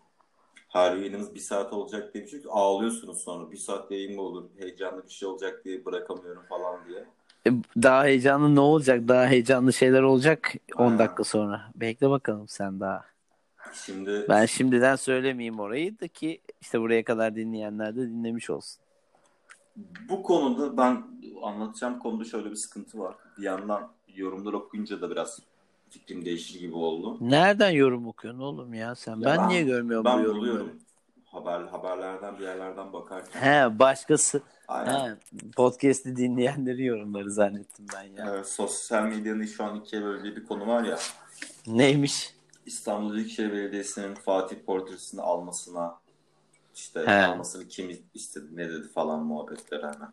S1: Her yayınımız bir saat olacak diye bir şey. Ağlıyorsunuz sonra. Bir saat yayın mı olur? Heyecanlı bir şey olacak diye bırakamıyorum falan diye.
S2: E, Daha heyecanlı ne olacak? Daha heyecanlı şeyler olacak 10
S1: Ha.
S2: dakika sonra. Bekle bakalım sen daha.
S1: Şimdi
S2: Ben şimdiden söylemeyeyim orayı da ki işte buraya kadar dinleyenler de dinlemiş olsun.
S1: bu konuda ben anlatacağım konuda şöyle bir sıkıntı var. Bir yandan yorumlar okuyunca da biraz fikrim değişir gibi oldu.
S2: Nereden yorum okuyorsun oğlum ya sen?
S1: Ya
S2: ben,
S1: ben-
S2: niye görmüyorum
S1: Ben
S2: bu yorumları?
S1: buluyorum. Haber, haberlerden bir yerlerden bakarken.
S2: He başkası.
S1: Aynen.
S2: He, podcast'i dinleyenleri yorumları zannettim ben ya.
S1: Evet, sosyal medyanın şu an ikiye böldüğü bir konu var ya.
S2: Neymiş?
S1: İstanbul Büyükşehir Belediyesi'nin Fatih portresini almasına işte
S2: He.
S1: almasını kim istedi ne dedi falan muhabbetler hemen.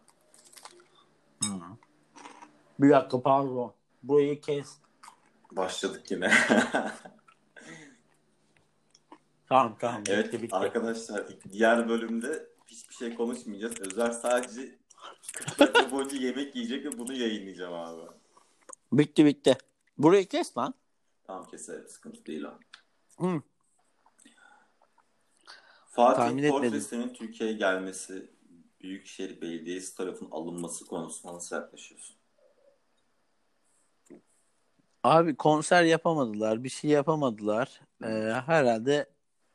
S2: Bir dakika pardon. Burayı kes.
S1: Başladık yine.
S2: Tamam tamam.
S1: evet
S2: bitti bitti.
S1: arkadaşlar diğer bölümde hiçbir şey konuşmayacağız. Özer sadece 40 dakika boyunca yemek yiyecek ve bunu yayınlayacağım abi.
S2: Bitti bitti. Burayı kes lan.
S1: Tamam keselim sıkıntı değil o.
S2: Hı.
S1: Fatih
S2: Tahmin etmedim.
S1: portresinin Türkiye'ye gelmesi Büyükşehir Belediyesi tarafından alınması konusuna nasıl yaklaşıyorsun?
S2: Abi konser yapamadılar. Bir şey yapamadılar. Ee, herhalde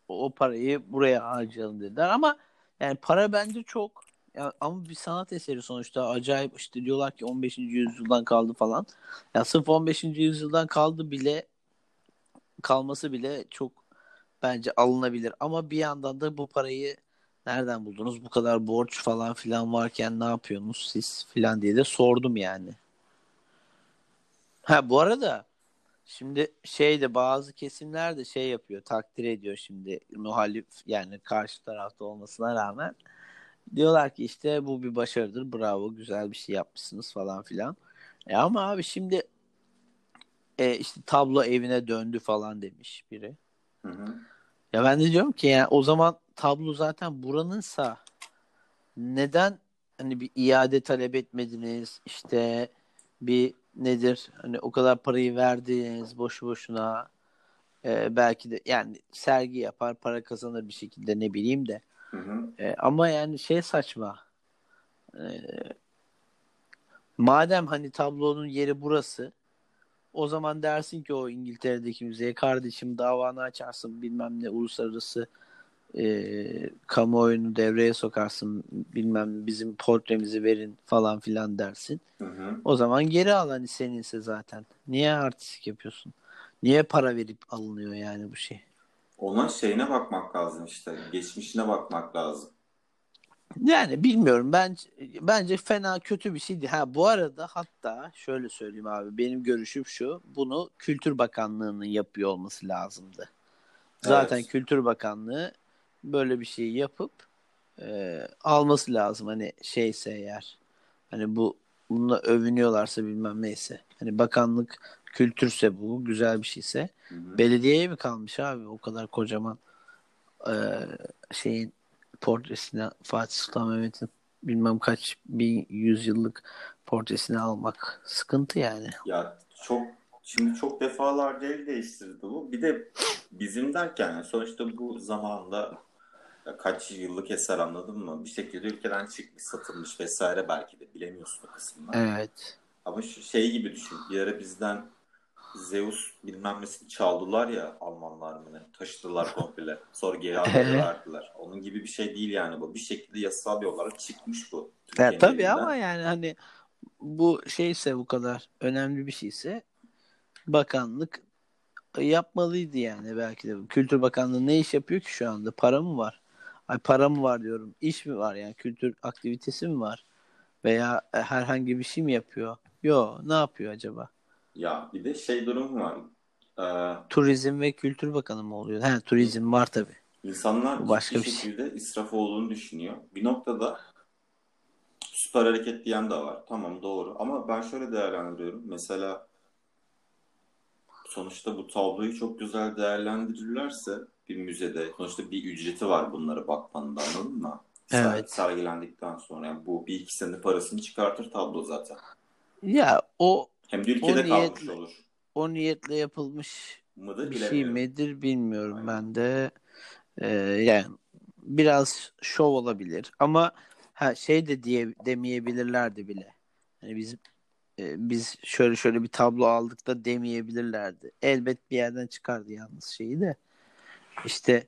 S2: o parayı buraya harcayalım dediler ama yani para bence çok ya, ama bir sanat eseri sonuçta acayip işte diyorlar ki 15. yüzyıldan kaldı falan. Ya sırf 15. yüzyıldan kaldı bile kalması bile çok bence alınabilir ama bir yandan da bu parayı nereden buldunuz? Bu kadar borç falan filan varken ne yapıyorsunuz siz filan diye de sordum yani. Ha bu arada şimdi şeyde bazı kesimler de şey yapıyor takdir ediyor şimdi muhalif yani karşı tarafta olmasına rağmen diyorlar ki işte bu bir başarıdır bravo güzel bir şey yapmışsınız falan filan. E ama abi şimdi e, işte tablo evine döndü falan demiş biri.
S1: Hı hı.
S2: Ya ben de diyorum ki yani o zaman tablo zaten buranınsa neden hani bir iade talep etmediniz işte bir nedir? Hani o kadar parayı verdiniz boşu boşuna. Ee, belki de yani sergi yapar para kazanır bir şekilde ne bileyim de.
S1: Hı hı.
S2: Ee, ama yani şey saçma. Ee, Madem hani tablonun yeri burası o zaman dersin ki o İngiltere'deki müzeye kardeşim davanı açarsın bilmem ne uluslararası e, kamuoyunu devreye sokarsın bilmem bizim portremizi verin falan filan dersin.
S1: Hı hı.
S2: O zaman geri al hani seninse zaten. Niye artistik yapıyorsun? Niye para verip alınıyor yani bu şey?
S1: Ona şeyine bakmak lazım işte. Geçmişine bakmak lazım.
S2: Yani bilmiyorum. Ben bence fena kötü bir şey değil. Ha bu arada hatta şöyle söyleyeyim abi. Benim görüşüm şu. Bunu Kültür Bakanlığı'nın yapıyor olması lazımdı. Zaten
S1: Evet.
S2: Kültür Bakanlığı böyle bir şeyi yapıp e, alması lazım. Hani şeyse eğer. Hani bu bununla övünüyorlarsa bilmem neyse. Hani bakanlık kültürse bu güzel bir şeyse
S1: Hı hı.
S2: belediyeye mi kalmış abi o kadar kocaman e, şeyin portresine Fatih Sultan Mehmet'in bilmem kaç bin yüzyıllık portresini almak sıkıntı yani.
S1: Ya çok şimdi çok defalarca el değiştirdi bu. Bir de bizim derken yani sonuçta bu zamanda ya kaç yıllık eser anladın mı? Bir şekilde ülkeden çıkmış, satılmış vesaire belki de bilemiyorsun o kısmını.
S2: Evet.
S1: Ama şu şey gibi düşün. Bir ara bizden Zeus bilmem nesini çaldılar ya Almanlar mı ne? Taşıdılar komple. Sonra geri verdiler. Onun gibi bir şey değil yani bu. Bir şekilde yasal bir olarak çıkmış bu.
S2: Ya, tabii
S1: elinden.
S2: ama yani hani bu şeyse bu kadar önemli bir şeyse bakanlık yapmalıydı yani belki de. Kültür Bakanlığı ne iş yapıyor ki şu anda? Para mı var? Ay para mı var diyorum. İş mi var yani? Kültür aktivitesi mi var? Veya e, herhangi bir şey mi yapıyor? Yo, ne yapıyor acaba?
S1: Ya bir de şey durum var. Ee,
S2: Turizm ve Kültür Bakanı mı oluyor? He, turizm var tabii.
S1: İnsanlar
S2: Bu başka bir şey.
S1: şekilde israf olduğunu düşünüyor. Bir noktada süper hareket diyen de var. Tamam doğru. Ama ben şöyle değerlendiriyorum. Mesela sonuçta bu tabloyu çok güzel değerlendirirlerse bir müzede sonuçta bir ücreti var bunlara bakmanın da anladın mı?
S2: Evet.
S1: Sergilendikten sonra yani bu bir iki sene parasını çıkartır tablo zaten.
S2: Ya o
S1: Hem de ülkede
S2: O
S1: kalmış
S2: niyetle-
S1: olur.
S2: o niyetle yapılmış
S1: Mıdır
S2: bir şey midir bilmiyorum
S1: Aynen.
S2: ben de. Ee, yani biraz şov olabilir ama ha şey de diye demeyebilirlerdi bile. Hani biz e, biz şöyle şöyle bir tablo aldık da demeyebilirlerdi. Elbet bir yerden çıkardı yalnız şeyi de. İşte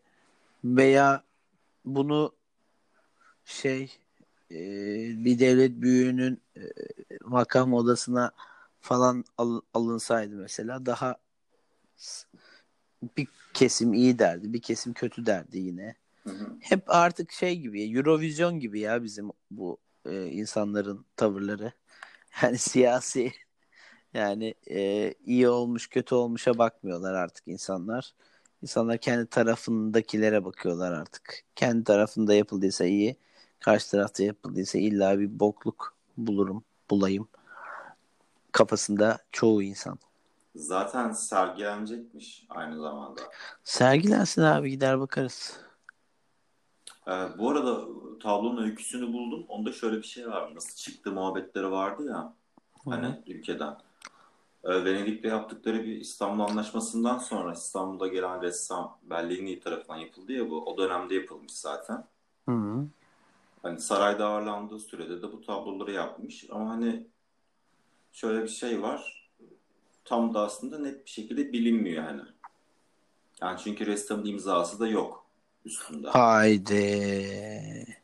S2: veya bunu şey e, bir devlet büyüğünün e, makam odasına falan al- alınsaydı mesela daha bir kesim iyi derdi, bir kesim kötü derdi yine.
S1: Hı hı.
S2: Hep artık şey gibi, Eurovision gibi ya bizim bu e, insanların tavırları. Yani siyasi yani e, iyi olmuş kötü olmuşa bakmıyorlar artık insanlar. İnsanlar kendi tarafındakilere bakıyorlar artık. Kendi tarafında yapıldıysa iyi, karşı tarafta yapıldıysa illa bir bokluk bulurum, bulayım. Kafasında çoğu insan.
S1: Zaten sergilenecekmiş aynı zamanda.
S2: Sergilensin abi gider bakarız.
S1: Ee, bu arada tablonun öyküsünü buldum. Onda şöyle bir şey var. Nasıl çıktı muhabbetleri vardı ya. Hani ülkeden. Ee, Venedik'le yaptıkları bir İstanbul Anlaşması'ndan sonra İstanbul'da gelen ressam Bellini tarafından yapıldı ya bu. O dönemde yapılmış zaten.
S2: Hı hı.
S1: Hani sarayda ağırlandığı sürede de bu tabloları yapmış. Ama hani şöyle bir şey var. Tam da aslında net bir şekilde bilinmiyor yani. Yani çünkü ressamın imzası da yok üstünde.
S2: Haydi.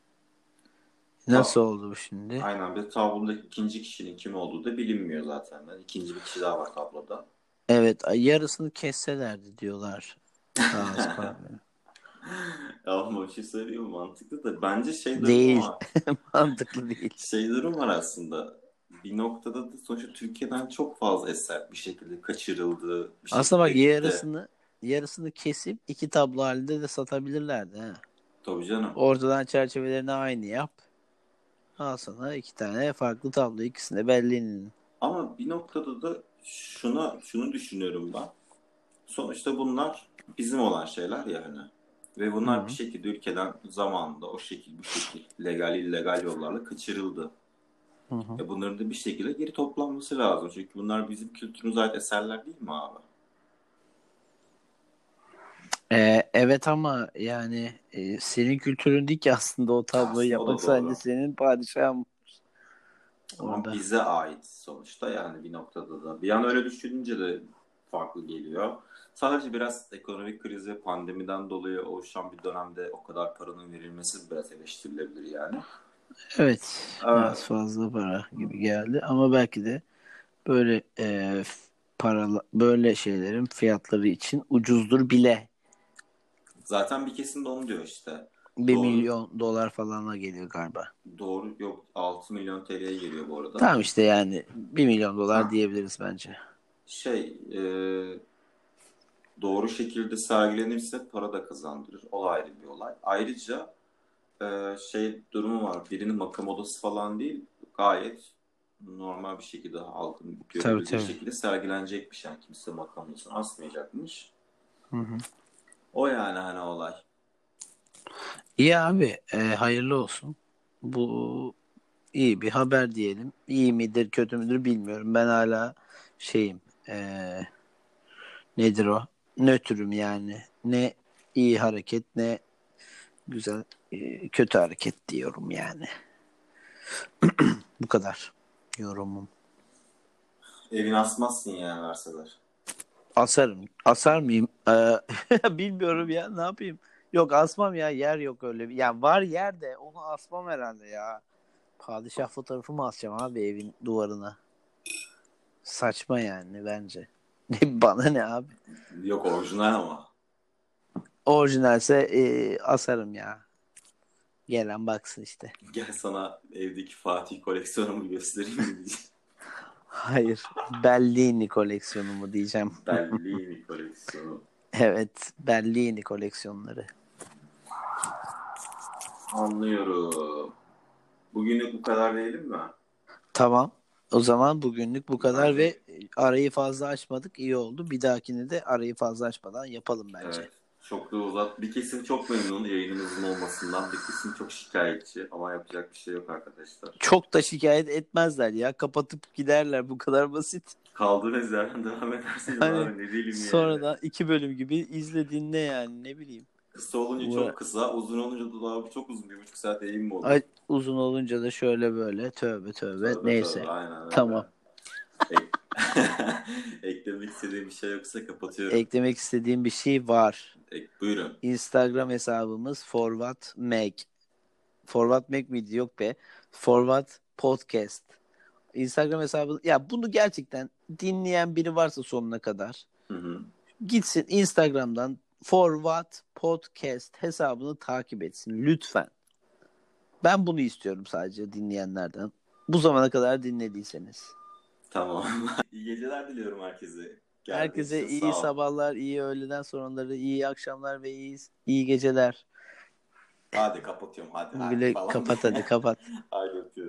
S2: Nasıl oldu bu şimdi?
S1: Aynen bir tablodaki ikinci kişinin kim olduğu da bilinmiyor zaten. Yani ikinci bir kişi daha var tabloda.
S2: Evet yarısını kesselerdi diyorlar.
S1: Ya ama bir şey söyleyeyim? Mantıklı da bence şey durum
S2: Değil.
S1: var.
S2: Mantıklı değil.
S1: Şey durum var aslında. Bir noktada da sonuçta Türkiye'den çok fazla eser bir şekilde kaçırıldı. Bir
S2: Aslında bak
S1: şekilde gitti.
S2: yarısını yarısını kesip iki tablo halinde de satabilirlerdi. Ha.
S1: Tabii canım.
S2: Ortadan çerçevelerini aynı yap. Al sana iki tane farklı tablo. İkisini de Berlin'in.
S1: Ama bir noktada da şuna şunu düşünüyorum ben. Sonuçta bunlar bizim olan şeyler ya hani. Ve bunlar
S2: Hı.
S1: bir şekilde ülkeden zamanında o şekil bu şekil legal illegal yollarla kaçırıldı.
S2: Hı hı.
S1: E bunların da bir şekilde geri toplanması lazım. Çünkü bunlar bizim kültürümüze ait eserler değil mi abi?
S2: Ee, evet ama yani e, senin kültürün değil ki aslında o tabloyu
S1: Aslında
S2: yapmak sadece senin padişahın.
S1: Ama
S2: Orada.
S1: bize ait sonuçta yani bir noktada da. Bir an öyle düşününce de farklı geliyor. Sadece biraz ekonomik kriz ve pandemiden dolayı oluşan bir dönemde o kadar paranın verilmesi biraz eleştirilebilir yani.
S2: Evet.
S1: Evet.
S2: Biraz fazla para gibi geldi ama belki de böyle e, para böyle şeylerin fiyatları için ucuzdur bile.
S1: Zaten bir kesim de onu diyor işte.
S2: 1
S1: Doğru.
S2: milyon dolar falanla geliyor galiba.
S1: Doğru yok 6 milyon TL'ye geliyor bu arada.
S2: Tamam işte yani 1 milyon dolar
S1: Ha.
S2: diyebiliriz bence.
S1: Şey e, doğru şekilde sergilenirse para da kazandırır. O ayrı bir olay. Ayrıca e, şey durumu var. Birinin makam odası falan değil. Gayet normal bir şekilde halkın görebileceği şekilde sergilenecekmiş. Yani kimse makam odasını asmayacakmış.
S2: Hı hı.
S1: O yani hani olay.
S2: İyi abi, e, hayırlı olsun. Bu iyi bir haber diyelim. İyi midir, kötü müdür bilmiyorum. Ben hala şeyim, e, nedir o? Nötrüm yani. Ne iyi hareket ne güzel e, kötü hareket diyorum yani. Bu kadar yorumum.
S1: Evini asmazsın yani verseler.
S2: Asarım. Asar mıyım? Ee, bilmiyorum ya. Ne yapayım? Yok asmam ya. Yer yok öyle. bir- Yani var yer de onu asmam herhalde ya. Padişah fotoğrafı mı asacağım abi evin duvarına? Saçma yani bence. Bana ne abi?
S1: Yok orijinal ama.
S2: Orijinalse e, asarım ya. Gelen baksın işte.
S1: Gel sana evdeki Fatih koleksiyonumu göstereyim.
S2: Hayır. Bellini koleksiyonumu diyeceğim.
S1: Bellini koleksiyonu.
S2: Evet. Bellini koleksiyonları.
S1: Anlıyorum. Bugünlük bu kadar diyelim mi?
S2: Tamam. O zaman bugünlük bu kadar
S1: Bence-
S2: ve arayı fazla açmadık. İyi oldu. Bir dahakini de arayı fazla açmadan yapalım bence.
S1: Evet. Çok da uzat. Bir kesim çok memnun yayınımızın olmasından. Bir kesim çok şikayetçi. Ama yapacak bir şey yok arkadaşlar.
S2: Çok da şikayet etmezler ya. Kapatıp giderler. Bu kadar basit.
S1: Kaldığınız yerden devam ederseniz
S2: Hani
S1: abi ne diyelim yani.
S2: Sonra da iki bölüm gibi izle dinle yani ne bileyim.
S1: Kısa olunca
S2: Uğra-
S1: çok kısa, uzun olunca da daha çok uzun. Bir buçuk saat yayın mı olur?
S2: Ay, uzun olunca da şöyle böyle tövbe tövbe.
S1: Tövbe
S2: Neyse.
S1: tövbe, aynen öyle.
S2: Tamam.
S1: Ek- Eklemek istediğim bir şey yoksa kapatıyorum.
S2: Eklemek istediğim bir şey var.
S1: Ek- buyurun.
S2: Instagram hesabımız Forward Meg. Forward Meg miydi? Yok be. Forward Podcast. Instagram hesabı ya bunu gerçekten dinleyen biri varsa sonuna kadar
S1: Hı hı.
S2: gitsin Instagram'dan Forward Podcast hesabını takip etsin lütfen. Ben bunu istiyorum sadece dinleyenlerden. Bu zamana kadar dinlediyseniz.
S1: Tamam. iyi geceler diliyorum herkese. Geldiğiniz
S2: Herkese
S1: için
S2: iyi sabahlar, iyi öğleden sonraları, iyi akşamlar ve iyi iyi geceler.
S1: Hadi kapatıyorum hadi. hadi falan.
S2: kapat hadi kapat.
S1: Hadi öpüyorum.